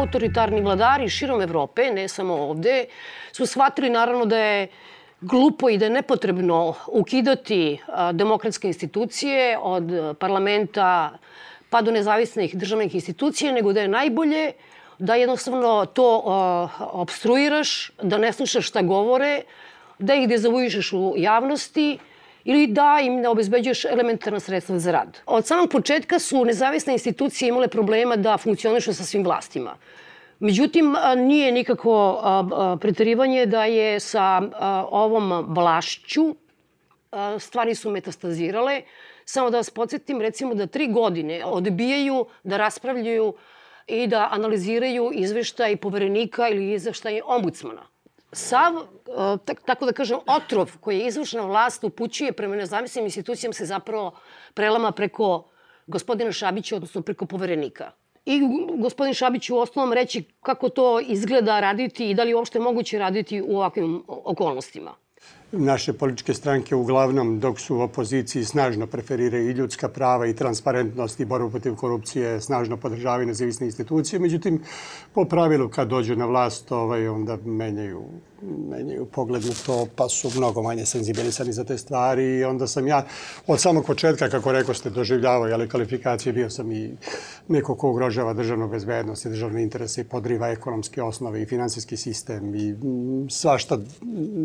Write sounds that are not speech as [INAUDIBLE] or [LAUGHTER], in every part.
autoritarni vladari širom Evrope, ne samo ovde, su shvatili naravno da je glupo i da je nepotrebno ukidati demokratske institucije od parlamenta pa do nezavisnih državnih institucija, nego da je najbolje da jednostavno to obstruiraš, da ne slušaš šta govore, da ih dezavuišeš u javnosti ili da im ne obezbeđuješ elementarna sredstva za rad. Od samog početka su nezavisne institucije imale problema da funkcionišu sa svim vlastima. Međutim, nije nikako preterivanje da je sa ovom vlašću stvari su metastazirale. Samo da vas podsjetim, recimo da tri godine odbijaju da raspravljaju i da analiziraju izveštaj poverenika ili izveštaj ombudsmana. Sav, tako da kažem, otrov koji je izvršna vlast upućuje prema nezavisnim institucijama se zapravo prelama preko gospodina Šabića, odnosno preko poverenika. I gospodin Šabić u osnovom reći kako to izgleda raditi i da li uopšte moguće raditi u ovakvim okolnostima naše političke stranke uglavnom dok su u opoziciji snažno preferiraju i ljudska prava i transparentnost i borbu protiv korupcije, snažno podržavaju nezavisne institucije. Međutim, po pravilu kad dođu na vlast, ovaj, onda menjaju menjaju pogled na to, pa su mnogo manje senzibilisani za te stvari i onda sam ja od samog početka, kako rekao ste, doživljavao ali kvalifikacije, bio sam i neko ko ugrožava državnu bezbednost i državne interese i podriva ekonomske osnove i finansijski sistem i svašta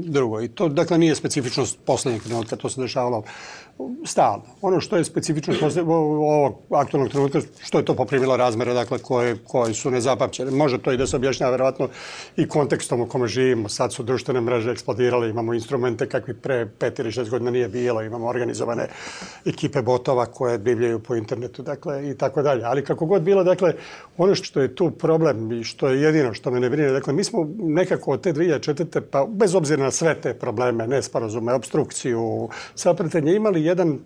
drugo. I to, dakle, nije specifičnost poslednjeg trenutka, to se dešavalo stalno. Ono što je specifično ovog aktualnog trenutka, što je to poprimilo razmere, dakle, koje, koje su nezapamćene. Može to i da se objašnjava, verovatno, i kontekstom u kome živimo. Sad su društvene mreže eksplodirale, imamo instrumente kakvi pre pet ili šest godina nije bilo, imamo organizovane ekipe botova koje divljaju po internetu, dakle, i tako dalje. Ali kako god bilo, dakle, ono što je tu problem i što je jedino što me ne brine, dakle, mi smo nekako od te 2004. pa bez obzira na sve te probleme, nesporazume, obstrukciju, sapretanje, imali jedan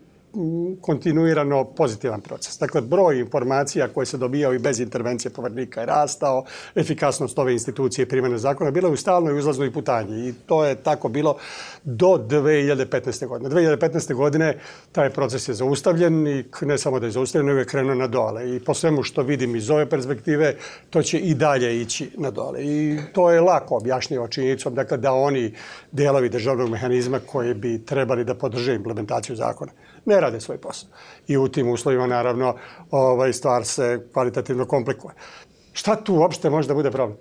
kontinuirano pozitivan proces. Dakle, broj informacija koje se dobijao i bez intervencije povrnika je rastao, efikasnost ove institucije primjene zakona bila je u stalnoj uzlaznoj putanji i to je tako bilo do 2015. godine. 2015. godine taj proces je zaustavljen i ne samo da je zaustavljen, nego je krenuo na dole. I po svemu što vidim iz ove perspektive, to će i dalje ići na dole. I to je lako objašnjivo činjenicom, dakle, da oni delovi državnog mehanizma koji bi trebali da podrže implementaciju zakona, ne rade svoj posao. I u tim uslovima, naravno, ovaj, stvar se kvalitativno komplikuje. Šta tu uopšte može da bude problem?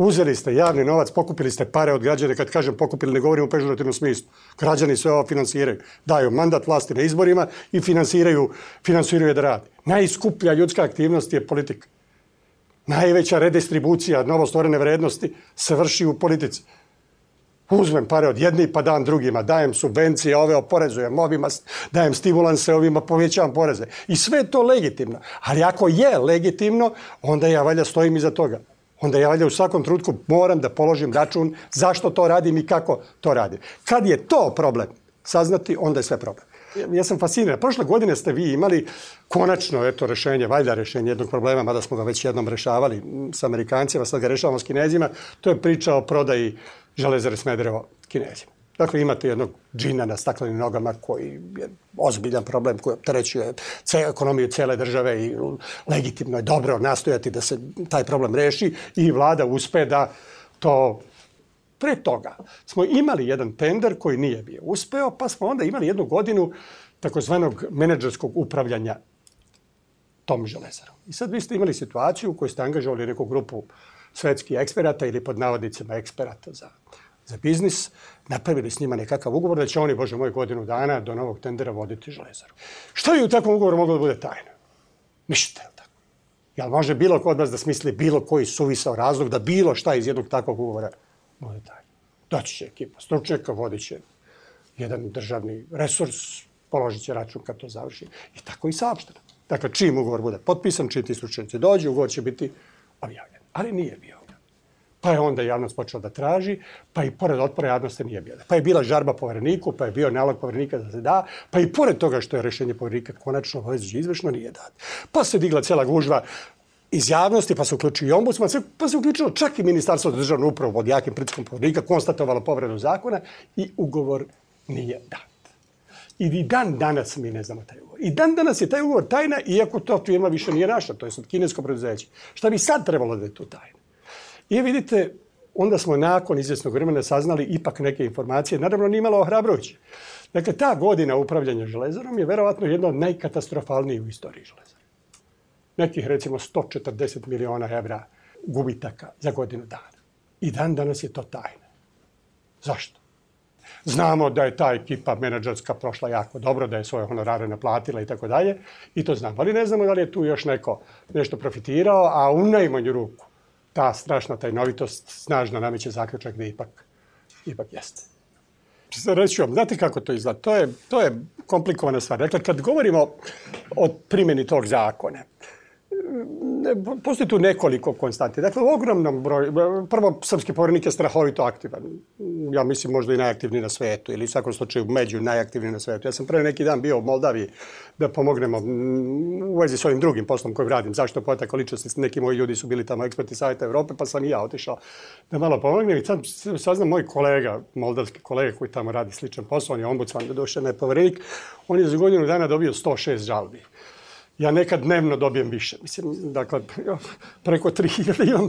Uzeli ste javni novac, pokupili ste pare od građana. Kad kažem pokupili, ne govorim u pežurativnom smislu. Građani sve ovo finansiraju. Daju mandat vlasti na izborima i finansiraju, finansiraju da radi. Najskuplja ljudska aktivnost je politika. Najveća redistribucija novostvorene vrednosti se vrši u politici. Uzmem pare od jednih pa dam drugima, dajem subvencije, ove oporezujem, ovima dajem stimulanse, ovima povećavam poreze. I sve to legitimno. Ali ako je legitimno, onda ja valja stojim iza toga. Onda ja valja u svakom trutku moram da položim račun zašto to radim i kako to radim. Kad je to problem saznati, onda je sve problem. Ja sam fasciniran. Prošle godine ste vi imali konačno eto rešenje, valjda rešenje jednog problema, mada smo ga već jednom rešavali sa Amerikancima, sad ga rešavamo s Kinezima. To je priča o prodaji železare Smederevo Kinezima. Dakle, imate jednog džina na staklenim nogama koji je ozbiljan problem koji opterećuje ce, ekonomiju cele države i legitimno je dobro nastojati da se taj problem reši i vlada uspe da to Pre toga smo imali jedan tender koji nije bio uspeo, pa smo onda imali jednu godinu takozvanog menadžerskog upravljanja tom železarom. I sad vi ste imali situaciju u kojoj ste angažovali neku grupu svetskih eksperata ili pod navodnicima eksperata za za biznis, napravili s njima nekakav ugovor da će oni, bože moj, godinu dana do novog tendera voditi železaru. Šta bi u takvom ugovoru moglo da bude tajno? Ništa, je tako? Jel može bilo ko od vas da smisli bilo koji suvisao razlog da bilo šta iz jednog takvog ugovora bude tajno? Doći će ekipa stručnjaka, vodit će jedan državni resurs, položit će račun kad to završi. I tako i saopšteno. Dakle, čim ugovor bude potpisan, čim ti stručnjaci dođu, ugovor će biti objavljen. Ali nije bio. Pa je onda javnost počela da traži, pa i pored otpora javnosti nije bila. Pa je bila žarba povereniku, pa je bio nalog poverenika da se da, pa i pored toga što je rešenje poverenika konačno obavezujuće izvršno nije dat. Pa se digla cela gužva iz javnosti, pa se uključio i ombudsman, pa se uključilo čak i Ministarstvo za državnu upravu pod jakim pritiskom poverenika, konstatovalo povredu zakona i ugovor nije dat. I dan danas mi ne znamo taj ugovor. I dan danas je taj ugovor tajna, iako to firma više nije naša, to je sad kinesko preduzeće. Šta bi sad trebalo da je to tajna? I vidite, onda smo nakon izvjesnog vremena saznali ipak neke informacije, naravno nije malo ohrabrujuće. Dakle, ta godina upravljanja železarom je verovatno jedna od najkatastrofalnijih u istoriji železara. Nekih, recimo, 140 miliona evra gubitaka za godinu dana. I dan danas je to tajna. Zašto? Znamo da je ta ekipa menadžerska prošla jako dobro, da je svoje honorare naplatila i tako dalje. I to znamo. Ali ne znamo da li je tu još neko nešto profitirao, a u najmanju ruku ta strašna tajnovitost snažno nameće zaključak da ipak, ipak jeste. Reći vam, znate kako to izgleda? To je, to je komplikovana stvar. Dakle, kad govorimo o primjeni tog zakona, postoji tu nekoliko konstanti. Dakle, ogromnom broju, prvo, srpski poverenik je strahovito aktivan. Ja mislim možda i najaktivniji na svetu, ili u svakom slučaju među najaktivniji na svetu. Ja sam pre neki dan bio u Moldaviji da pomognemo u vezi s ovim drugim poslom kojim radim. Zašto potako ličnosti? Neki moji ljudi su bili tamo eksperti Savjeta Evrope, pa sam i ja otišao da malo pomognem. I sad saznam moj kolega, moldavski kolega koji tamo radi sličan posao, on je ombudsman, došao ne poverenik, on je za godinu dana dobio 106 žalbi ja nekad dnevno dobijem više. Mislim, dakle, preko 3000 imam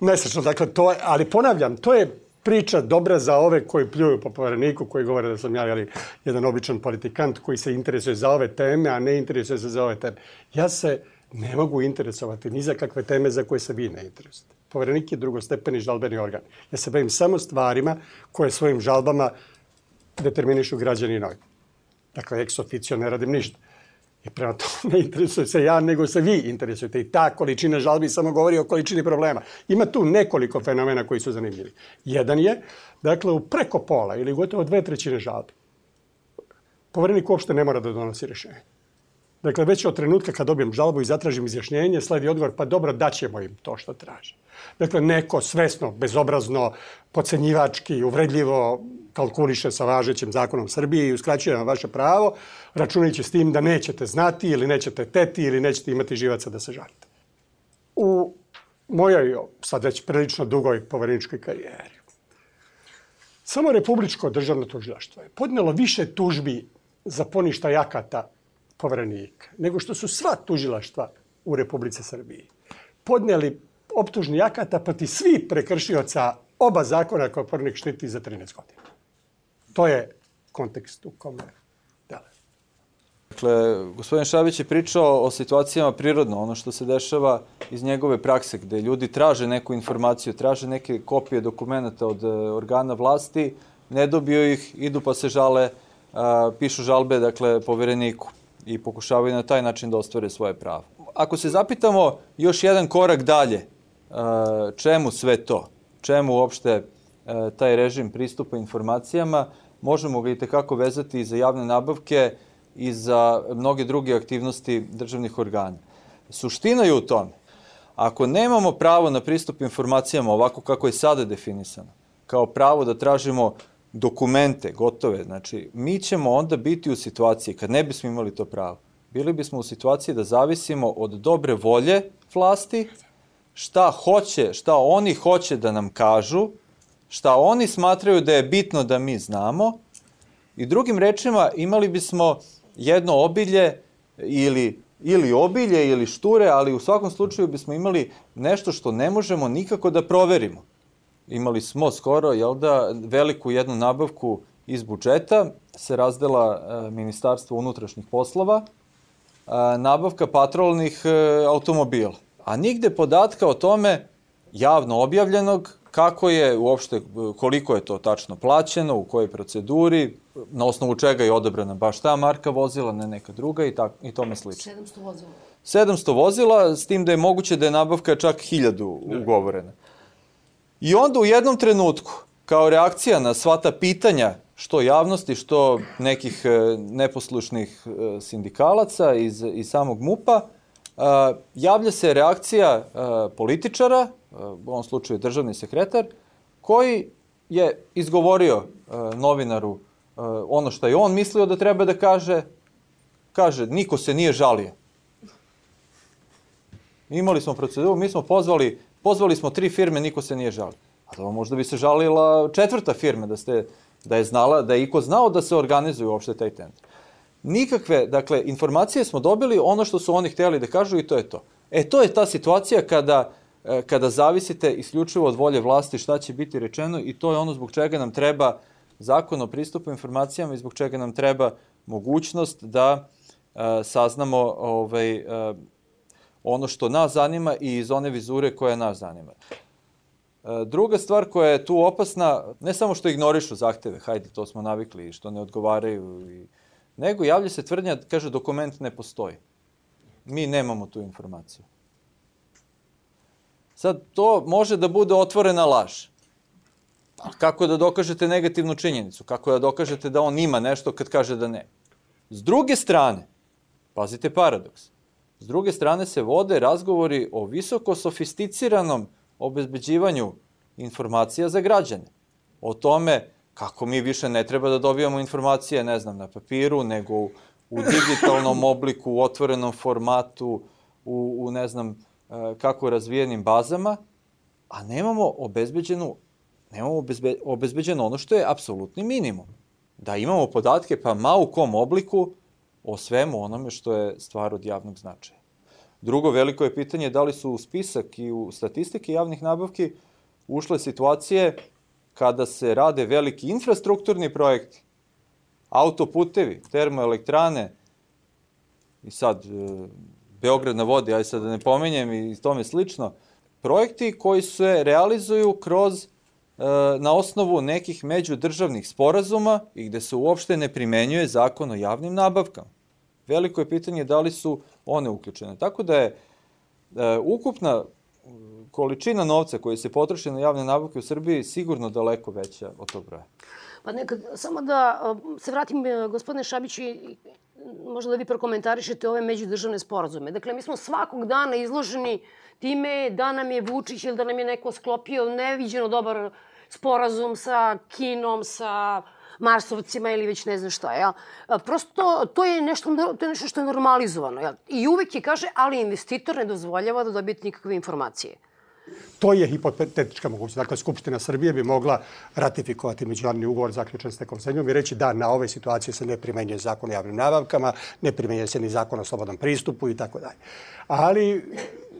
mesečno. Dakle, to je, ali ponavljam, to je priča dobra za ove koji pljuju po povereniku, koji govore da sam ja jeli, jedan običan politikant koji se interesuje za ove teme, a ne interesuje se za ove teme. Ja se ne mogu interesovati ni za kakve teme za koje se vi ne interesujete. Poverenik je drugostepeni žalbeni organ. Ja se bavim samo stvarima koje svojim žalbama determinišu građani novi. Dakle, ex officio ne radim ništa. I prema tome [LAUGHS] interesuje se ja, nego se vi interesujete. I ta količina žalbi samo govori o količini problema. Ima tu nekoliko fenomena koji su zanimljivi. Jedan je, dakle, u preko pola ili gotovo dve trećine žalbi, poverenik uopšte ne mora da donosi rešenje. Dakle, već od trenutka kad dobijem žalbu i zatražim izjašnjenje, sledi odgovor, pa dobro, daćemo im to što traže. Dakle, neko svesno, bezobrazno, pocenjivački, uvredljivo kalkuliše sa važećim zakonom Srbije i uskraćuje vam vaše pravo, računajući s tim da nećete znati ili nećete teti ili nećete imati živaca da se žalite. U mojoj, sad već prilično dugoj povereničkoj karijeri, samo Republičko državno tužilaštvo je podnelo više tužbi za poništaj akata poverenika, nego što su sva tužilaštva u Republice Srbiji podneli optužni akata proti svih prekršioca oba zakona koje poverenik štiti za 13 godina. To je kontekst u kome. Dakle, gospodin Šabić je pričao o situacijama prirodno, ono što se dešava iz njegove prakse, gde ljudi traže neku informaciju, traže neke kopije dokumenta od e, organa vlasti, ne dobiju ih, idu pa se žale, a, pišu žalbe, dakle, povereniku i pokušavaju na taj način da ostvare svoje pravo. Ako se zapitamo još jedan korak dalje, a, čemu sve to? Čemu uopšte taj režim pristupa informacijama? Možemo ga i tekako vezati i za javne nabavke i za mnoge druge aktivnosti državnih organa. Suština je u tome. Ako nemamo pravo na pristup informacijama ovako kako je sada definisano, kao pravo da tražimo dokumente gotove, znači mi ćemo onda biti u situaciji, kad ne bismo imali to pravo, bili bismo u situaciji da zavisimo od dobre volje vlasti, šta hoće, šta oni hoće da nam kažu, šta oni smatraju da je bitno da mi znamo i drugim rečima imali bismo jedno obilje ili ili obilje ili šture, ali u svakom slučaju bismo imali nešto što ne možemo nikako da proverimo. Imali smo skoro, jel da, veliku jednu nabavku iz budžeta, se razdela e, Ministarstvo unutrašnjih poslova, e, nabavka patrolnih e, automobila. A nigde podatka o tome javno objavljenog kako je uopšte, koliko je to tačno plaćeno, u kojoj proceduri, na osnovu čega je odabrana baš ta marka vozila, ne neka druga i, tak, i tome slično. 700 vozila. 700 vozila, s tim da je moguće da je nabavka čak 1000 ugovorena. I onda u jednom trenutku, kao reakcija na sva ta pitanja, što javnosti, što nekih e, neposlušnih e, sindikalaca iz, iz samog MUPA, e, javlja se reakcija političara, u ovom slučaju državni sekretar, koji je izgovorio novinaru ono što je on mislio da treba da kaže, kaže, niko se nije žalio. Imali smo proceduru, mi smo pozvali Pozvali smo tri firme, niko se nije žalio. A da možda bi se žalila četvrta firma, da ste da je znala, da je iko znao da se organizuje uopšte taj tender. Nikakve, dakle, informacije smo dobili ono što su oni hteli da kažu i to je to. E, to je ta situacija kada, e, kada zavisite isključivo od volje vlasti šta će biti rečeno i to je ono zbog čega nam treba zakon o pristupu informacijama i zbog čega nam treba mogućnost da uh, saznamo ovaj, uh, ono što nas zanima i iz one vizure koja nas zanima. Uh, druga stvar koja je tu opasna, ne samo što ignorišu zahteve, hajde, to smo navikli, što ne odgovaraju, i, nego javlja se tvrdnja, kaže, dokument ne postoji. Mi nemamo tu informaciju. Sad, to može da bude otvorena laž. A kako da dokažete negativnu činjenicu? Kako da dokažete da on ima nešto kad kaže da ne? S druge strane, pazite paradoks, s druge strane se vode razgovori o visoko sofisticiranom obezbeđivanju informacija za građane. O tome kako mi više ne treba da dobijamo informacije, ne znam, na papiru, nego u, u digitalnom [LAUGHS] obliku, u otvorenom formatu, u, u ne znam, kako razvijenim bazama, a nemamo obezbeđenu nemamo obezbe, obezbeđeno ono što je apsolutni minimum. Da imamo podatke, pa ma u kom obliku, o svemu onome što je stvar od javnog značaja. Drugo veliko je pitanje da li su u spisak i u statistike javnih nabavki ušle situacije kada se rade veliki infrastrukturni projekti, autoputevi, termoelektrane i sad e, Beograd na vodi, aj sad da ne pomenjem i tome slično, projekti koji se realizuju kroz E, na osnovu nekih međudržavnih sporazuma i gde se uopšte ne primenjuje zakon o javnim nabavkama. Veliko je pitanje da li su one uključene. Tako da je e, ukupna količina novca koji se potroši na javne nabavke u Srbiji sigurno daleko veća od tog broja. Pa nekad, samo da se vratim, e, gospodine Šabiću, možda da vi prokomentarišete ove međudržavne sporazume. Dakle, mi smo svakog dana izloženi time da nam je Vučić ili da nam je neko sklopio neviđeno dobar sporazum sa Kinom, sa Marsovcima ili već ne znam šta, ja. Prosto to je nešto, to je nešto što je normalizovano, ja. I uvek je kaže, ali investitor ne dozvoljava da dobijete nikakve informacije. To je hipotetička mogućnost. Dakle, Skupština Srbije bi mogla ratifikovati međunarodni ugovor zaključen s nekom zemljom i reći da na ove situacije se ne primenjuje zakon o javnim navavkama, ne primenjuje se ni zakon o slobodnom pristupu i tako dalje. Ali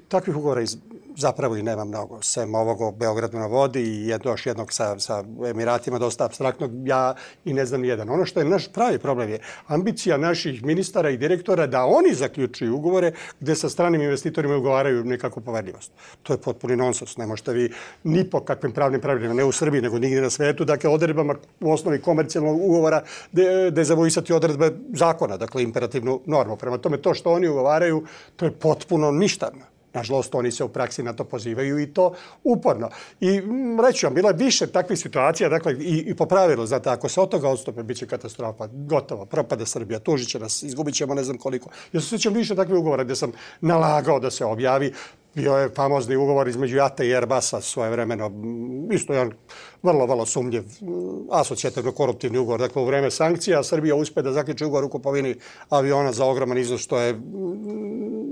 takvih ugovora iz, zapravo i nema mnogo, sem ovog o Beogradu na vodi i jedno, još jednog sa, sa Emiratima, dosta abstraktnog, ja i ne znam jedan. Ono što je naš pravi problem je ambicija naših ministara i direktora da oni zaključuju ugovore gde sa stranim investitorima ugovaraju nekako poverljivost. To je potpuni nonsens. Ne možete vi ni po kakvim pravnim pravilima, ne u Srbiji, nego nigde na svetu, dakle, odredbama u osnovi komercijalnog ugovora de, dezavuisati odredbe zakona, dakle, imperativnu normu. Prema tome, to što oni ugovaraju, to je potpuno ništavno. Nažalost, oni se u praksi na to pozivaju i to uporno. I reću vam, bilo je više takvih situacija, dakle, i, i po pravilu, znate, ako se od toga odstupe, bit će katastrofa, gotovo, propade Srbija, tužit će nas, izgubit ćemo ne znam koliko. Ja se sjećam više takvih ugovora gde sam nalagao da se objavi, bio je famozni ugovor između Jata i Airbusa svoje vremeno, isto jedan vrlo, vrlo sumnjiv, asocijativno koruptivni ugovor. Dakle, u vreme sankcija Srbija uspe da zaključi ugovor u kupovini aviona za ogroman iznos, što je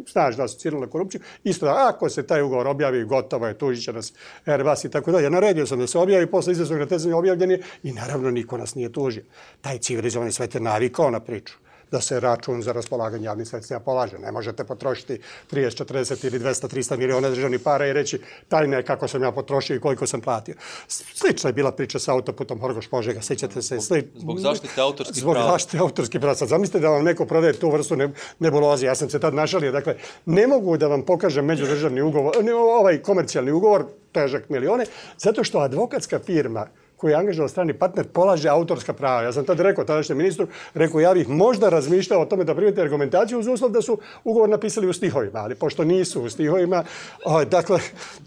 snažno asocirano na korupciju. Isto da, ako se taj ugovor objavi, gotovo je, tužit će nas Airbus i tako dalje. Naredio sam da se objavi, posle izvesnog natezanja objavljen je i naravno niko nas nije tužio. Taj civilizovani svet je navikao na priču da se račun za raspolaganje javnim sredstvima polaže. Ne možete potrošiti 30, 40 ili 200, 300 miliona državnih para i reći tajne je kako sam ja potrošio i koliko sam platio. Slična je bila priča sa autoputom Horgoš Požega, sećate se. Sli... Zbog zaštite autorskih prava. Zbog zaštite autorskih prava. Sad zamislite da vam neko prodaje tu vrstu nebuloze. Ja sam se tad našalio. Dakle, ne mogu da vam pokažem međudržavni ugovor, ne, ovaj komercijalni ugovor, težak milione, zato što advokatska firma koji je angažovan strani partner polaže autorska prava. Ja sam tad rekao tadašnjem ministru, rekao ja bih možda razmišljao o tome da primite argumentaciju uz uslov da su ugovor napisali u stihovima, ali pošto nisu u stihovima, ovaj, dakle,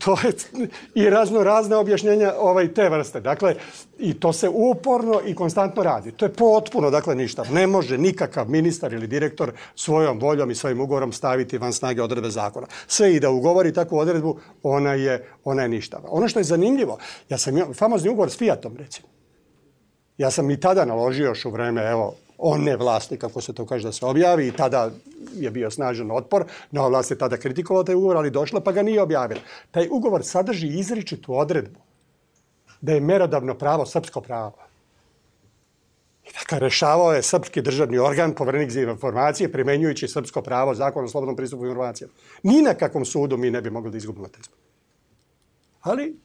to je i razno razne objašnjenja ovaj, te vrste. Dakle, i to se uporno i konstantno radi. To je potpuno, dakle, ništa. Ne može nikakav ministar ili direktor svojom voljom i svojim ugovorom staviti van snage odredbe zakona. Sve i da ugovori takvu odredbu, ona je, ona je ništava. Ono što je zanimljivo, ja sam imao famozni ugovor s Fiatom, recimo. Ja sam i tada naložio još u vreme, evo, on ne vlasti, kako se to kaže da se objavi, i tada je bio snažan otpor. Nova vlast je tada kritikovala taj ugovor, ali došla pa ga nije objavila. Taj ugovor sadrži izričitu odredbu da je merodavno pravo srpsko pravo. Dakle, rešavao je srpski državni organ, poverenik za informacije, primenjujući srpsko pravo, zakon o slobodnom pristupu informacijama. Ni na kakvom sudu mi ne bi mogli da izgubimo taj spor. Ali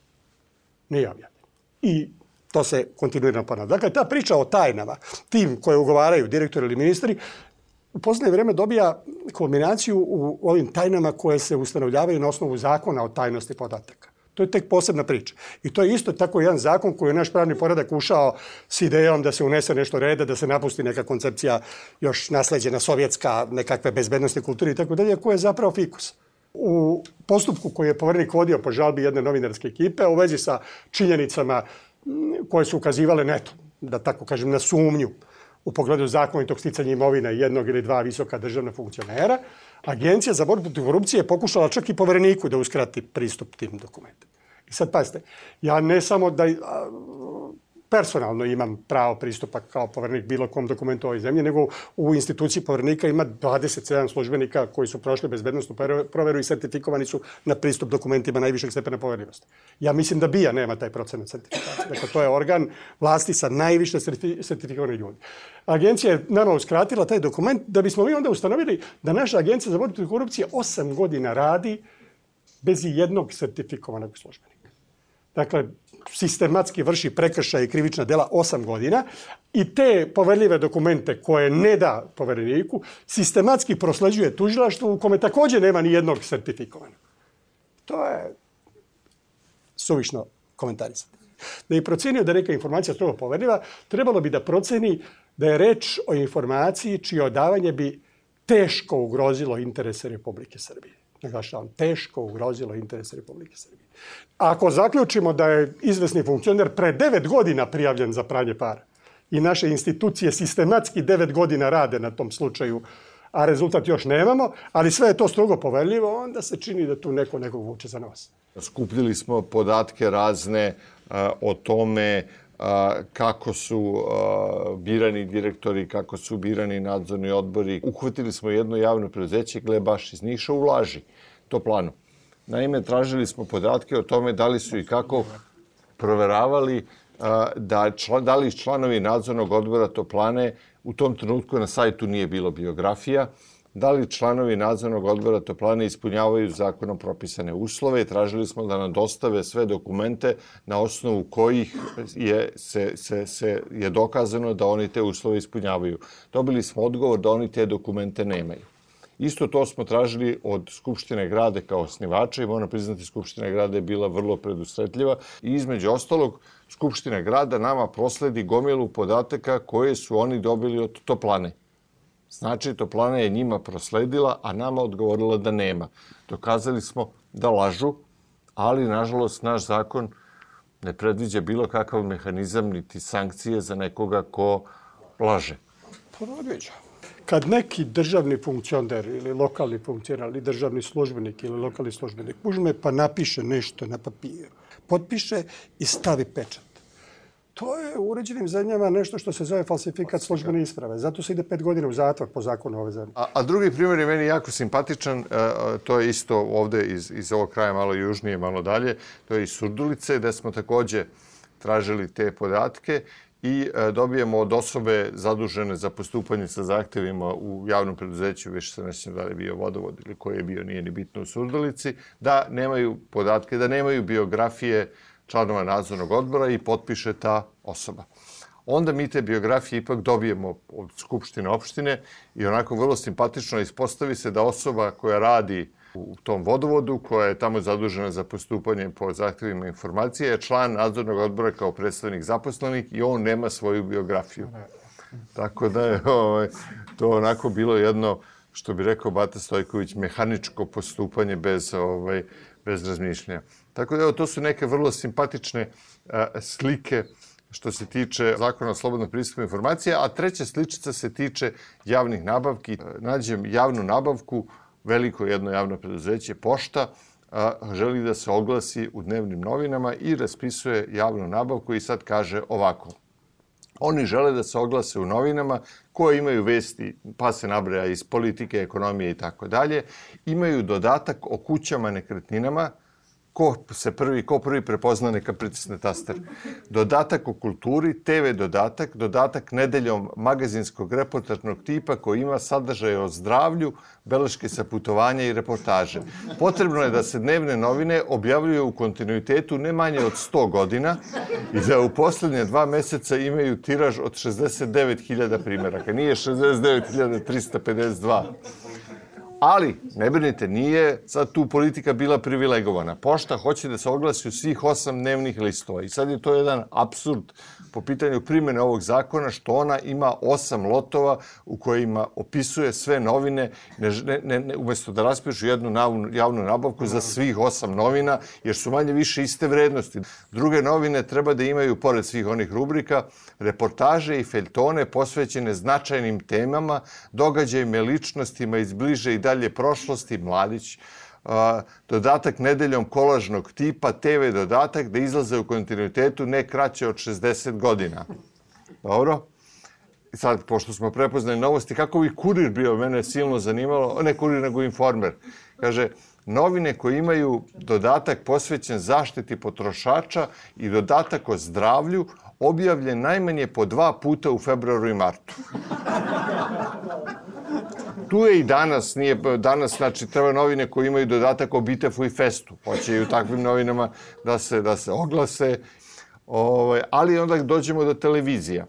nije objavljeno. I to se kontinuirano ponavlja. Dakle, ta priča o tajnama, tim koje ugovaraju direktori ili ministri, u poslednje vreme dobija kombinaciju u ovim tajnama koje se ustanovljavaju na osnovu zakona o tajnosti podataka. To je tek posebna priča. I to je isto tako jedan zakon koji je naš pravni poredak ušao s idejom da se unese nešto reda, da se napusti neka koncepcija još nasleđena sovjetska, nekakve bezbednostne kulture i tako dalje, koja je zapravo fikus. U postupku koji je povernik vodio po žalbi jedne novinarske ekipe u vezi sa činjenicama koje su ukazivale neto, da tako kažem, na sumnju u pogledu zakonitog sticanja imovina jednog ili dva visoka državna funkcionera, Agencija za borbu protiv korupcije je pokušala čak i povereniku da uskrati pristup tim dokumentima. I sad pazite, ja ne samo da personalno imam pravo pristupa kao povernik bilo kom dokumentu ovoj zemlji, nego u instituciji povernika ima 27 službenika koji su prošli bezbednostnu proveru i sertifikovani su na pristup dokumentima najvišeg stepena poverljivosti. Ja mislim da BIA nema taj procenat sertifikacije. Dakle, to je organ vlasti sa najviše sertifikovanih ljudi. Agencija je nama uskratila taj dokument da bismo mi onda ustanovili da naša agencija za borbu korupcije 8 godina radi bez jednog sertifikovanog službenika. Dakle, sistematski vrši prekršaj i krivična dela 8 godina i te poverljive dokumente koje ne da povereniku sistematski prosleđuje tužilaštvu u kome takođe nema ni jednog sertifikovanog. To je suvišno komentarisati. Da je procenio da neka informacija strogo poverljiva, trebalo bi da proceni da je reč o informaciji čije odavanje bi teško ugrozilo interese Republike Srbije. Naglašavam, teško ugrozilo interese Republike Srbije. Ako zaključimo da je izvesni funkcioner pre devet godina prijavljen za pranje para i naše institucije sistematski devet godina rade na tom slučaju, a rezultat još nemamo, ali sve je to strogo poverljivo, onda se čini da tu neko nekog vuče za nos. Skupljili smo podatke razne a, o tome kako su birani direktori, kako su birani nadzorni odbori. Uhvatili smo jedno javno preduzeće, gle baš iz Niša, ulaži to planu. Naime, tražili smo podatke o tome da li su i kako proveravali da, član, da li članovi nadzornog odbora Toplane u tom trenutku na sajtu nije bilo biografija, da li članovi nadzornog odbora Toplane ispunjavaju zakonom propisane uslove i tražili smo da nam dostave sve dokumente na osnovu kojih je, se, se, se, je dokazano da oni te uslove ispunjavaju. Dobili smo odgovor da oni te dokumente nemaju. Isto to smo tražili od Skupštine grade kao osnivača i moram priznati Skupština grada je bila vrlo predusretljiva i između ostalog Skupština grada nama prosledi gomilu podataka koje su oni dobili od Toplane. Znači, Toplana je njima prosledila, a nama odgovorila da nema. Dokazali smo da lažu, ali, nažalost, naš zakon ne predviđa bilo kakav mehanizam niti sankcije za nekoga ko laže. Predviđa kad neki državni funkcioner ili lokalni funkcioner ili državni službenik ili lokalni službenik uzme pa napiše nešto na papiru, potpiše i stavi pečat. To je u uređenim zemljama nešto što se zove falsifikat službene isprave. Zato se ide pet godina u zatvor po zakonu ove zemlje. A, a drugi primjer je meni jako simpatičan. E, to je isto ovde iz, iz ovog kraja malo južnije, malo dalje. To je iz Surdulice, gde smo takođe tražili te podatke i e, dobijemo od osobe zadužene za postupanje sa zahtevima u javnom preduzeću, više se nećem da li je bio vodovod ili koji je bio, nije ni bitno u Surdolici, da nemaju podatke, da nemaju biografije članova nadzornog odbora i potpiše ta osoba. Onda mi te biografije ipak dobijemo od Skupštine opštine i onako vrlo simpatično ispostavi se da osoba koja radi u tom vodovodu, koja je tamo zadužena za postupanje po zahtevima informacije, je član nadzornog odbora kao predstavnik zaposlenih i on nema svoju biografiju. Tako da je ovaj, to onako bilo jedno, što bi rekao Bata Stojković, mehaničko postupanje bez, ovaj, bez razmišljanja. Tako da evo, to su neke vrlo simpatične a, slike što se tiče zakona o slobodnom pristupu informacija, a treća sličica se tiče javnih nabavki. Nađem javnu nabavku veliko jedno javno preduzeće, Pošta, a, želi da se oglasi u dnevnim novinama i raspisuje javnu nabavku i sad kaže ovako. Oni žele da se oglase u novinama koje imaju vesti, pa se nabraja iz politike, ekonomije i tako dalje, imaju dodatak o kućama, nekretninama ko se prvi, ko prvi prepozna neka pritisne taster. Dodatak o kulturi, TV dodatak, dodatak nedeljom magazinskog reportažnog tipa koji ima sadržaje o zdravlju, beleške sa putovanja i reportaže. Potrebno je da se dnevne novine objavljuju u kontinuitetu ne manje od 100 godina i da u poslednje dva meseca imaju tiraž od 69.000 primjeraka. Nije 69.352. Ali, ne brinite, nije sad tu politika bila privilegovana. Pošta hoće da se oglasi u svih osam dnevnih listova. I sad je to jedan absurd po pitanju primjene ovog zakona, što ona ima osam lotova u kojima opisuje sve novine, ne, ne, ne, umesto da raspišu jednu javnu, javnu nabavku za svih osam novina, jer su manje više iste vrednosti. Druge novine treba da imaju, pored svih onih rubrika, reportaže i feljtone posvećene značajnim temama, događajima ličnostima iz bliže i dalje prošlosti, mladić, dodatak nedeljom kolažnog tipa, TV dodatak, da izlaze u kontinuitetu ne kraće od 60 godina. Dobro? Sad, pošto smo prepoznali novosti, kako bi kurir bio, mene je silno zanimalo, ne kurir, nego informer. Kaže, novine koje imaju dodatak posvećen zaštiti potrošača i dodatak o zdravlju, objavljen najmanje po dva puta u februaru i martu tu je i danas, nije danas, znači treba novine koji imaju dodatak o Bitefu i Festu. Hoće i u takvim novinama da se, da se oglase. Ovaj, ali onda dođemo do televizija.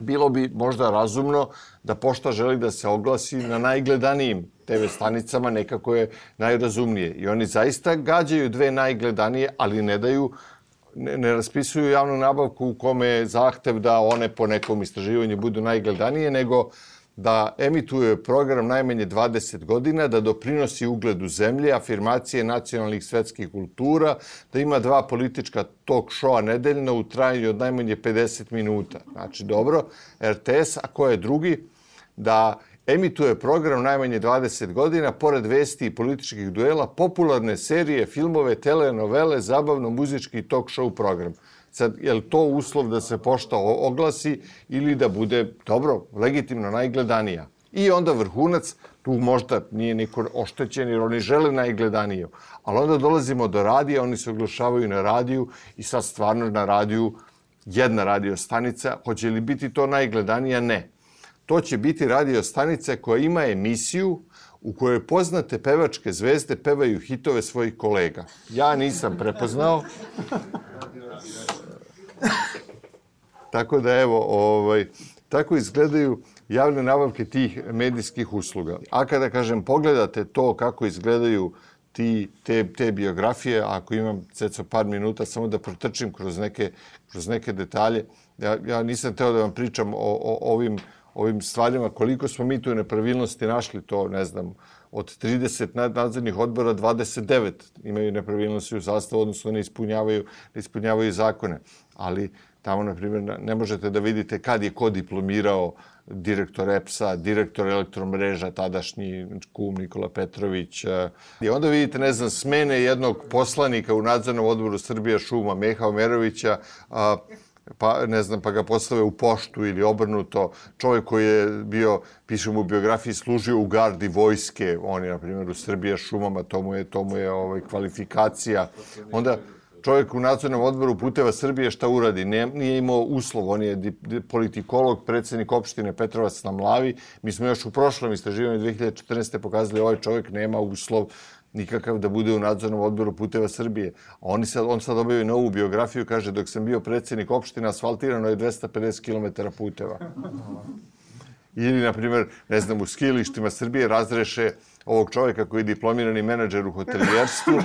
Bilo bi možda razumno da pošta želi da se oglasi na najgledanijim TV stanicama, nekako je najrazumnije. I oni zaista gađaju dve najgledanije, ali ne daju ne, raspisuju javnu nabavku u kome je zahtev da one po nekom istraživanju budu najgledanije, nego da emituje program najmanje 20 godina, da doprinosi ugledu zemlje, afirmacije nacionalnih svetskih kultura, da ima dva politička talk showa nedeljno u trajanju od najmanje 50 minuta. Znači, dobro, RTS, a ko je drugi? Da emituje program najmanje 20 godina, pored vesti i političkih duela, popularne serije, filmove, telenovele, zabavno-muzički talk show program. Sad, je li to uslov da se pošta oglasi ili da bude, dobro, legitimno najgledanija? I onda vrhunac, tu možda nije niko oštećen jer oni žele najgledaniju. Ali onda dolazimo do radija, oni se oglašavaju na radiju i sad stvarno na radiju jedna radio stanica. Hoće li biti to najgledanija? Ne. To će biti radio stanica koja ima emisiju u kojoj poznate pevačke zvezde pevaju hitove svojih kolega. Ja nisam prepoznao. Tako da evo, ovaj, tako izgledaju javne nabavke tih medijskih usluga. A kada, kažem, pogledate to kako izgledaju ti, te, te biografije, ako imam ceca par minuta, samo da protrčim kroz neke, kroz neke detalje. Ja, ja nisam teo da vam pričam o, o ovim, ovim stvarima, koliko smo mi tu nepravilnosti našli, to ne znam, od 30 nadzornih odbora 29 imaju nepravilnosti u sastavu, odnosno ne ispunjavaju, ne ispunjavaju zakone. Ali Tamo, na primjer, ne možete da vidite kad je ko diplomirao direktor EPS-a, direktor elektromreža, tadašnji kum Nikola Petrović. E, I onda vidite, ne znam, smene jednog poslanika u nadzornom odboru Srbija šuma, Meha Omerovića, a, pa ne znam, pa ga postave u poštu ili obrnuto. Čovjek koji je bio, pišem u biografiji, služio u gardi vojske, on je, na primjer, u Srbija šumama, to mu je, to mu je ovaj, kvalifikacija. Onda, čovjek u nadzornom odboru Puteva Srbije šta uradi? Ne, nije imao uslov, on je politikolog, predsednik opštine Petrovac na Mlavi. Mi smo još u prošlom istraživanju 2014. pokazali ovaj čovjek nema uslov nikakav da bude u nadzornom odboru Puteva Srbije. Oni sad, on sad objavi novu biografiju, kaže dok sam bio predsednik opštine, asfaltirano je 250 km puteva. Ili, na primjer, ne znam, u skilištima Srbije razreše ovog čovjeka koji je diplomirani menadžer u hotelijerstvu,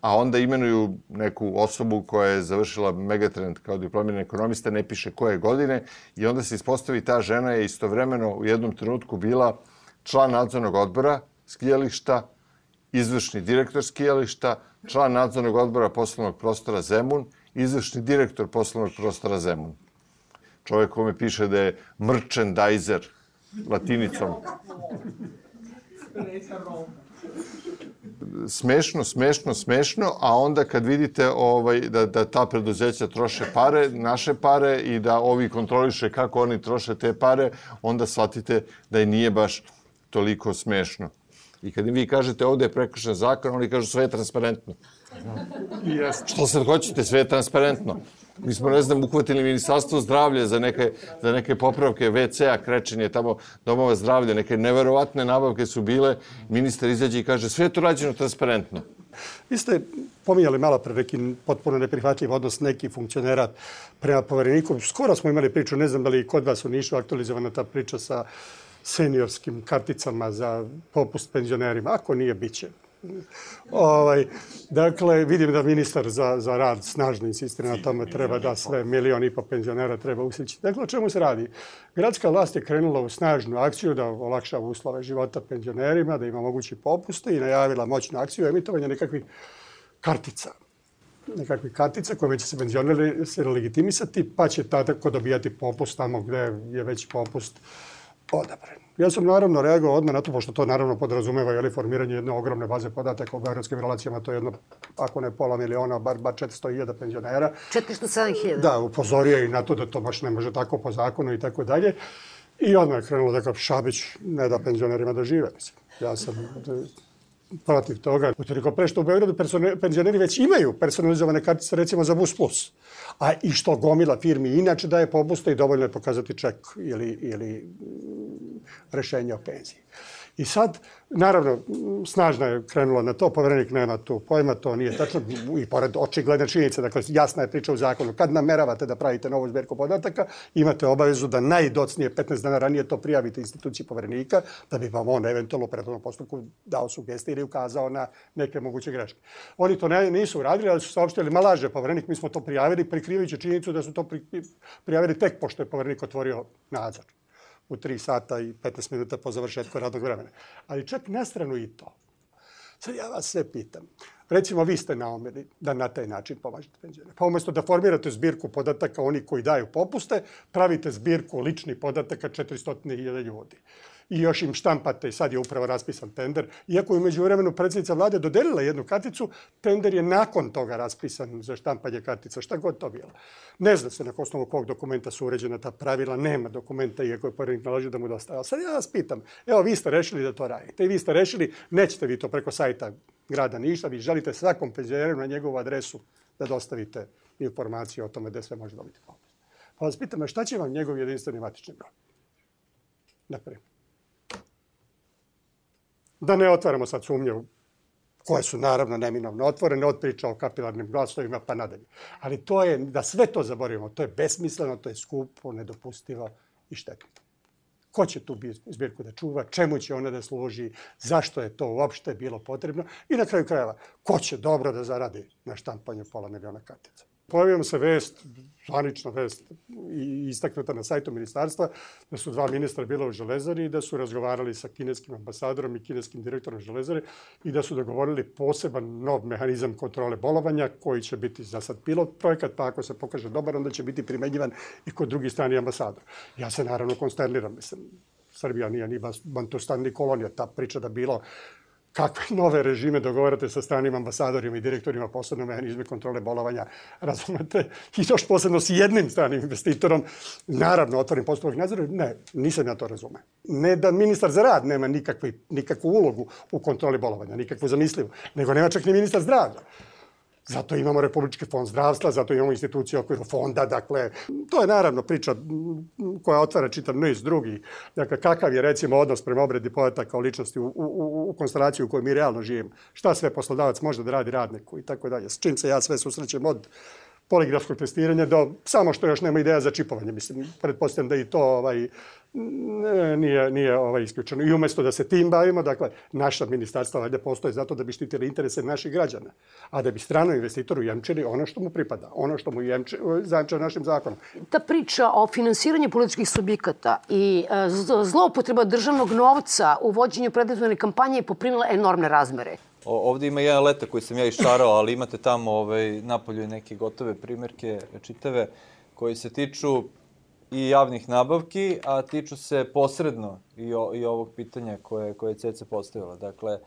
a onda imenuju neku osobu koja je završila Megatrend kao diplomirani ekonomista, ne piše koje godine, i onda se ispostavi ta žena je istovremeno u jednom trenutku bila član nadzornog odbora skijališta, izvršni direktor skijališta, član nadzornog odbora poslovnog prostora Zemun, izvršni direktor poslovnog prostora Zemun. Čovjek kome piše da je merchandiser latinicom smešno, smešno, smešno, a onda kad vidite ovaj, da, da ta preduzeća troše pare, naše pare i da ovi kontroliše kako oni troše te pare, onda shvatite da i nije baš toliko smešno. I kad im vi kažete ovde je prekršen zakon, oni kažu sve je transparentno. Yes. Što sad hoćete, sve je transparentno. Mi smo, ne znam, uhvatili ministarstvo zdravlja za neke, za neke popravke WC-a, krečenje tamo domova zdravlja, neke neverovatne nabavke su bile. Ministar izađe i kaže sve je to rađeno transparentno. Vi ste pominjali malo pre neki potpuno neprihvatljiv odnos nekih funkcionera prema povereniku. Skoro smo imali priču, ne znam da li kod vas u Nišu aktualizovana ta priča sa seniorskim karticama za popust penzionerima. Ako nije, bit će. Ovaj, dakle, vidim da ministar za, za rad snažno insistira na tome, treba da sve milion i po penzionera treba uslići. Dakle, o čemu se radi? Gradska vlast je krenula u snažnu akciju da olakšava uslove života penzionerima, da ima mogući popuste i najavila moćnu akciju emitovanja nekakvih kartica nekakvih kartica kojima će se penzioneri se legitimisati, pa će tada ko dobijati popust tamo gde je već popust odabren. Ja sam naravno reagovao odmah na to, pošto to naravno podrazumeva jeli, formiranje jedne ogromne baze podataka o beogradskim relacijama, to je jedno, ako ne pola miliona, bar, bar 400.000 penzionera. 407.000. Da, upozorio i na to da to baš ne može tako po zakonu i tako dalje. I odmah je krenulo da kao Šabić ne da penzionerima da žive. Mislim. Ja sam protiv toga. Utoliko pre što u Beogradu penzioneri već imaju personalizovane kartice recimo za Bus Plus. A i što gomila firmi inače daje popuste i dovoljno je pokazati ček ili, ili mm, rešenje o penziji. I sad, naravno, snažno je krenula na to, poverenik nema tu pojma, to nije tačno, i pored očigledne činjenice, dakle, jasna je priča u zakonu. Kad nameravate da pravite novu zbirku podataka, imate obavezu da najdocnije 15 dana ranije to prijavite instituciji poverenika, da bi vam on eventualno u prethodnom postupku dao sugestije ili ukazao na neke moguće greške. Oni to ne, nisu uradili, ali su saopštili, ma laže poverenik, mi smo to prijavili, prikrivajući činjenicu da su to prijavili tek pošto je poverenik otvorio nadzor u 3 sata i 15 minuta po završetku radnog vremena. Ali čak na stranu i to. Sad ja vas sve pitam. Recimo, vi ste naomili da na taj način pomažete penzionere. Pa umesto da formirate zbirku podataka oni koji daju popuste, pravite zbirku ličnih podataka 400.000 ljudi i još im štampate i sad je upravo raspisan tender. Iako je umeđu vremenu predsjednica vlade dodelila jednu karticu, tender je nakon toga raspisan za štampanje kartica, šta god to bilo. Ne zna se na osnovu kog dokumenta su uređena ta pravila, nema dokumenta iako je porednik naložio da mu dosta. sad ja vas pitam, evo vi ste rešili da to radite i vi ste rešili, nećete vi to preko sajta grada Niša, vi želite svakom penzioneru na njegovu adresu da dostavite informaciju o tome gde sve može dobiti popust. Pa vas pitam, šta će vam njegov jedinstveni matični broj? Naprimjer da ne otvaramo sad sumnje koje su naravno neminovno otvorene, od priča o kapilarnim glasovima pa nadalje. Ali to je, da sve to zaboravimo, to je besmisleno, to je skupo, nedopustivo i štetno. Ko će tu zbirku da čuva, čemu će ona da služi, zašto je to uopšte bilo potrebno i na kraju krajeva, ko će dobro da zaradi na štampanju pola miliona kartica. Pojavimo se vest, zvanična vest i istaknuta na sajtu ministarstva, da su dva ministra bila u Železari i da su razgovarali sa kineskim ambasadorom i kineskim direktorom Železare i da su dogovorili poseban nov mehanizam kontrole bolovanja koji će biti za sad pilot projekat, pa ako se pokaže dobar, onda će biti primenjivan i kod drugi strani ambasador. Ja se naravno konsterniram, mislim, Srbija nije ni Bantostan ni kolonija. Ta priča da bilo kakve [LAUGHS] nove režime dogovarate sa stranim ambasadorima i direktorima posebno mehanizme kontrole bolovanja, razumete, i još posebno s jednim stranim investitorom, naravno otvorim postupak nadzora, ne, nisam ja to razume. Ne da ministar za rad nema nikakvi, nikakvu ulogu u kontroli bolovanja, nikakvu zamislivu, nego nema čak ni ministar zdravlja. Zato imamo Republički fond zdravstva, zato imamo instituciju okviru fonda, dakle, to je naravno priča koja otvara čitav niz drugi. Dakle, kakav je recimo odnos prema obredi podataka o ličnosti u, u, u konstelaciji u kojoj mi realno živimo. Šta sve poslodavac može da radi radniku i tako dalje. S čim se ja sve susrećem od poligrafskog testiranja do samo što još nema ideja za čipovanje. Mislim, pretpostavljam da i to ovaj, nije, nije ovaj isključeno. I umesto da se tim bavimo, dakle, naša ministarstva valjda postoje zato da bi štitili interese naših građana, a da bi strano investitoru jemčili ono što mu pripada, ono što mu jemče, zajemče našim zakonom. Ta priča o finansiranju političkih subjekata i e, zloupotreba državnog novca u vođenju predizborne kampanje je poprimila enormne razmere. O, ovde ima jedan letak koji sam ja iščarao, ali imate tamo ovaj, napolju neke gotove primjerke čitave koji se tiču i javnih nabavki, a tiču se posredno i, o, i ovog pitanja koje, koje je Ceca postavila. Dakle,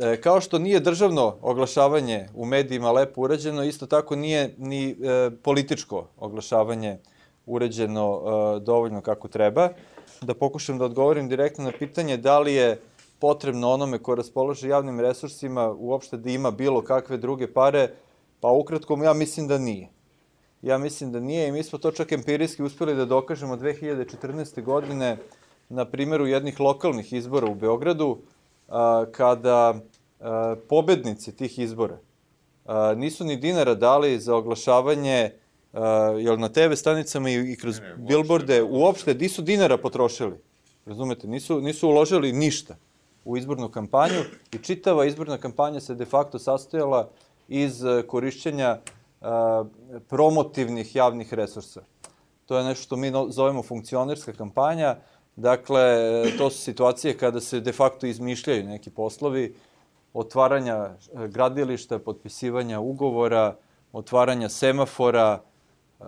e, kao što nije državno oglašavanje u medijima lepo urađeno, isto tako nije ni e, političko oglašavanje urađeno e, dovoljno kako treba. Da pokušam da odgovorim direktno na pitanje da li je potrebno onome ko raspolaže javnim resursima uopšte da ima bilo kakve druge pare, pa ukratko ja mislim da nije. Ja mislim da nije i mi smo to čak empirijski uspeli da dokažemo 2014. godine na primjeru jednih lokalnih izbora u Beogradu, a, kada a, pobednici tih izbora a, nisu ni dinara dali za oglašavanje uh, jel na TV stanicama i, i kroz ne, ne, bilborde uopšte nisu dinara potrošili. Razumete, nisu, nisu uložili ništa u izbornu kampanju i čitava izborna kampanja se de facto sastojala iz korišćenja a, promotivnih javnih resursa. To je nešto što mi zovemo funkcionerska kampanja. Dakle, to su situacije kada se de facto izmišljaju neki poslovi, otvaranja e, gradilišta, potpisivanja ugovora, otvaranja semafora, e,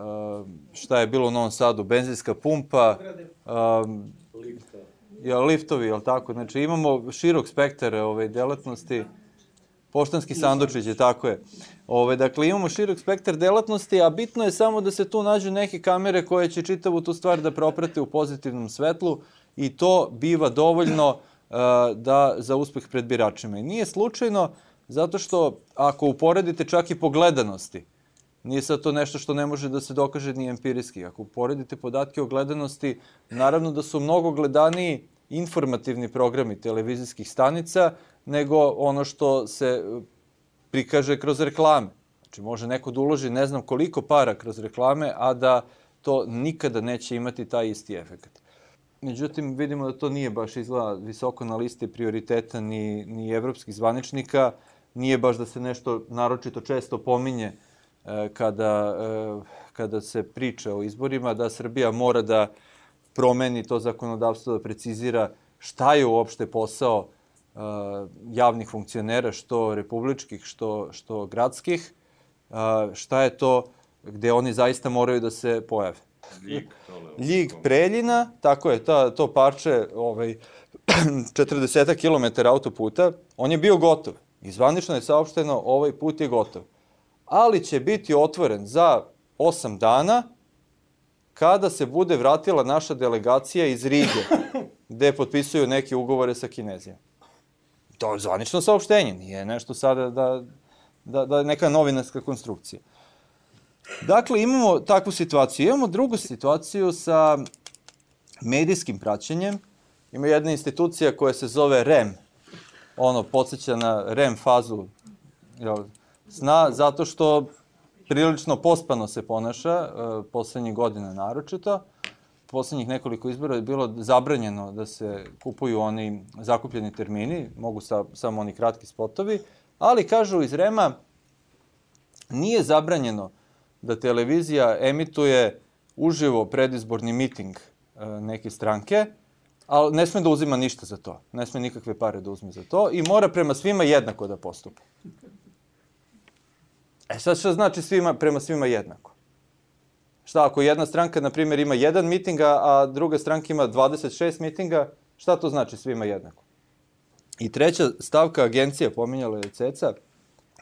šta je bilo u Novom Sadu, benzinska pumpa, um, ja, liftovi, jel tako? Znači imamo širok spektar ove delatnosti, poštanski sandučić, tako je. Ove, dakle, imamo širok spektar delatnosti, a bitno je samo da se tu nađu neke kamere koje će čitavu tu stvar da proprate u pozitivnom svetlu i to biva dovoljno da, za uspeh pred biračima. I nije slučajno zato što ako uporedite čak i po gledanosti, nije sad to nešto što ne može da se dokaže ni empirijski. Ako uporedite podatke o gledanosti, naravno da su mnogo gledaniji informativni programi televizijskih stanica nego ono što se prikaže kroz reklame. Znači, može neko da uloži ne znam koliko para kroz reklame, a da to nikada neće imati taj isti efekt. Međutim, vidimo da to nije baš izgleda visoko na listi prioriteta ni, ni evropskih zvaničnika. Nije baš da se nešto naročito često pominje e, kada, e, kada se priča o izborima, da Srbija mora da promeni to zakonodavstvo, da precizira šta je uopšte posao e, javnih funkcionera, što republičkih, što, što gradskih, e, šta je to gde oni zaista moraju da se pojave. Ljig, Ljig Preljina, tako je, ta, to parče ovaj, [CLEARS THROAT] 40 km autoputa, on je bio gotov. Izvanično je saopšteno, ovaj put je gotov. Ali će biti otvoren za 8 dana, kada se bude vratila naša delegacija iz Rige, [LAUGHS] gde potpisuju neke ugovore sa Kinezijom. To je zvanično saopštenje, nije nešto sada da, da, da neka novinarska konstrukcija. Dakle, imamo takvu situaciju. Imamo drugu situaciju sa medijskim praćenjem. Ima jedna institucija koja se zove REM. Ono, podsjeća na REM fazu jel, sna, zato što prilično pospano se ponaša, e, poslednjih godina naročito. Poslednjih nekoliko izbora je bilo zabranjeno da se kupuju oni zakupljeni termini, mogu sa, samo oni kratki spotovi, ali kažu iz REMA nije zabranjeno da televizija emituje uživo predizborni miting e, neke stranke, ali ne sme da uzima ništa za to. Ne sme nikakve pare da uzme za to i mora prema svima jednako da postupa. E sad šta znači svima, prema svima jednako? Šta ako jedna stranka, na primjer, ima jedan miting, a druga stranka ima 26 mitinga, šta to znači svima jednako? I treća stavka agencija, pominjala je Ceca,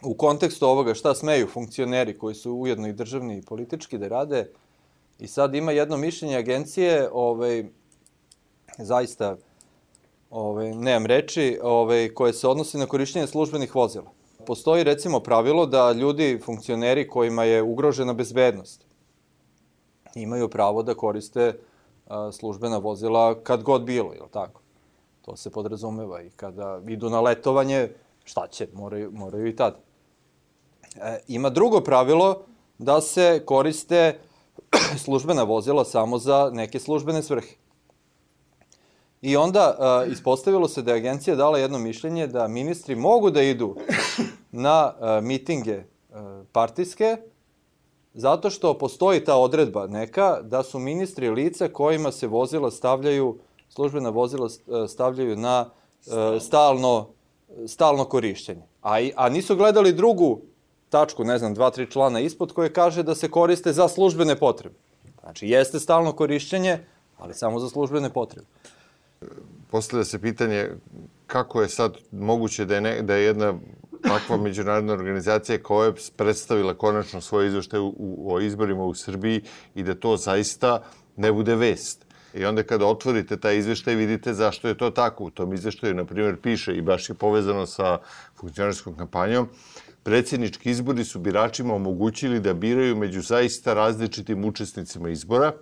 u kontekstu ovoga šta smeju funkcioneri koji su ujedno i državni i politički da rade i sad ima jedno mišljenje agencije ovaj, zaista ovaj, nemam reči, ovaj, koje se odnosi na korišćenje službenih vozila. Postoji recimo pravilo da ljudi, funkcioneri kojima je ugrožena bezbednost, imaju pravo da koriste a, službena vozila kad god bilo, je li tako? To se podrazumeva i kada idu na letovanje, šta će, moraju, moraju i tada. E, ima drugo pravilo da se koriste [CLEARS THROAT] službena vozila samo za neke službene svrhe. I onda uh, ispostavilo se da je agencija dala jedno mišljenje da ministri mogu da idu na uh, mitinge uh, partijske, zato što postoji ta odredba neka da su ministri lica kojima se vozila stavljaju, službena vozila stavljaju na uh, stalno, stalno korišćenje. A, a nisu gledali drugu tačku, ne znam, dva, tri člana ispod koje kaže da se koriste za službene potrebe. Znači, jeste stalno korišćenje, ali samo za službene potrebe. Postavlja se pitanje kako je sad moguće da je, ne, da je jedna takva međunarodna organizacija koja je predstavila konačno svoje u, o izborima u Srbiji i da to zaista ne bude vest. I onda kada otvorite taj izveštaj vidite zašto je to tako. U tom izveštaju, na primjer, piše i baš je povezano sa funkcionarskom kampanjom, predsjednički izbori su biračima omogućili da biraju među zaista različitim učesnicima izbora,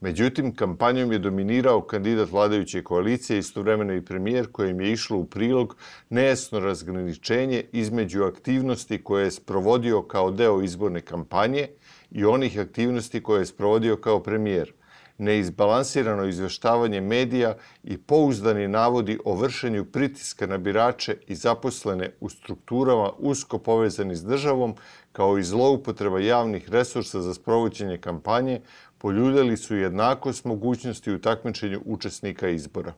Međutim, kampanjom je dominirao kandidat vladajuće koalicije, istovremeno i premijer, kojem je išlo u prilog nejasno razgraničenje između aktivnosti koje je sprovodio kao deo izborne kampanje i onih aktivnosti koje je sprovodio kao premijer – neizbalansirano izveštavanje medija i pouzdani navodi o vršenju pritiska na birače i zaposlene u strukturama usko povezani s državom, kao i zloupotreba javnih resursa za sprovođenje kampanje, poljuljali su jednakost mogućnosti u takmičenju učesnika izbora.